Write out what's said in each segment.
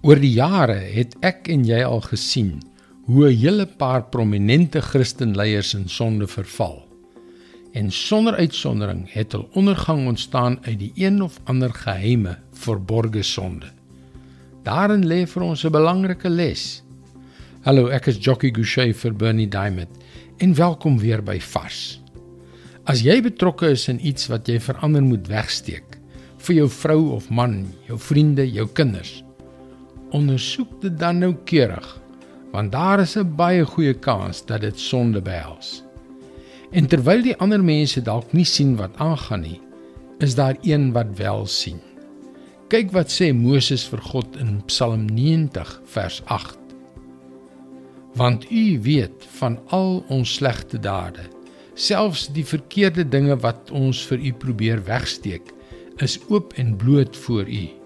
Oor die jare het ek en jy al gesien hoe 'n hele paar prominente Christenleiers in sonde verval. En sonder uitsondering het hul ondergang ontstaan uit die een of ander geheime, verborgde sonde. Daarin lê vir ons 'n belangrike les. Hallo, ek is Jockey Gouchee vir Bernie Diamond en welkom weer by Vars. As jy betrokke is in iets wat jy verander moet wegsteek vir jou vrou of man, jou vriende, jou kinders, ondersoek dit dan noukeurig want daar is 'n baie goeie kans dat dit sonde behels. En terwyl die ander mense dalk nie sien wat aangaan nie, is daar een wat wel sien. Kyk wat sê Moses vir God in Psalm 90 vers 8. Want U weet van al ons slegte dade, selfs die verkeerde dinge wat ons vir U probeer wegsteek, is oop en bloot voor U.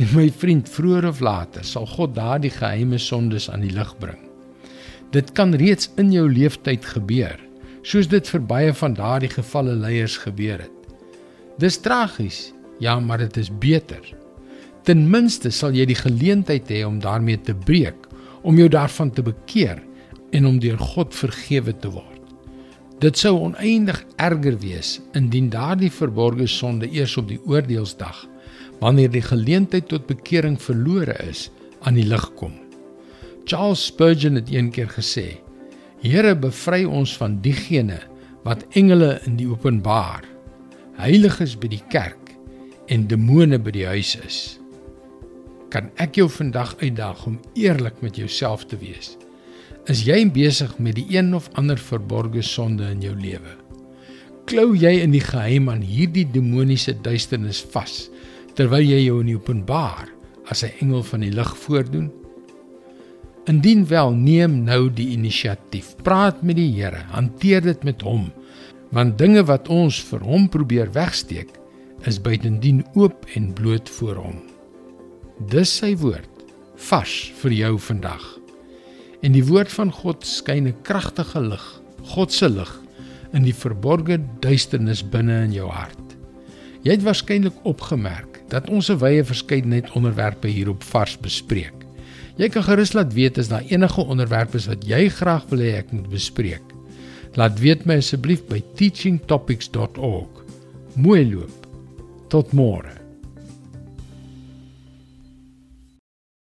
En my vriend, vroeër of later sal God daardie geheime sondes aan die lig bring. Dit kan reeds in jou lewenstyd gebeur, soos dit vir baie van daardie gevalle leiers gebeur het. Dis tragies, ja, maar dit is beter. Ten minste sal jy die geleentheid hê om daarmee te breek, om jou daarvan te bekeer en om deur God vergewe te word. Dit sou oneindig erger wees indien daardie verborgde sonde eers op die oordeelsdag wanneer die geleentheid tot bekering verlore is, aan die lig kom. Charles Spurgeon het eendag gesê: "Here, bevry ons van diegene wat engele in die openbaar, heiliges by die kerk en demone by die huis is." Kan ek jou vandag uitdaag om eerlik met jouself te wees? Is jy besig met die een of ander verborgde sonde in jou lewe? Klou jy in die geheim aan hierdie demoniese duisternis vas? terwyl jy jou in die openbaar as 'n engel van die lig voordoen? Indien wel, neem nou die inisiatief. Praat met die Here, hanteer dit met hom, want dinge wat ons vir hom probeer wegsteek, is buitendien oop en bloot voor hom. Dis sy woord, vars vir jou vandag. En die woord van God skyn 'n kragtige lig, God se lig in die verborgde duisternis binne in jou hart. Jy het waarskynlik opgemerk dat ons 'n wye verskeidenheid onderwerpe hier op Vars bespreek. Jy kan gerus laat weet as daar enige onderwerpe is wat jy graag wil hê ek moet bespreek. Laat weet my asseblief by teachingtopics.org. Mooi loop. Tot môre.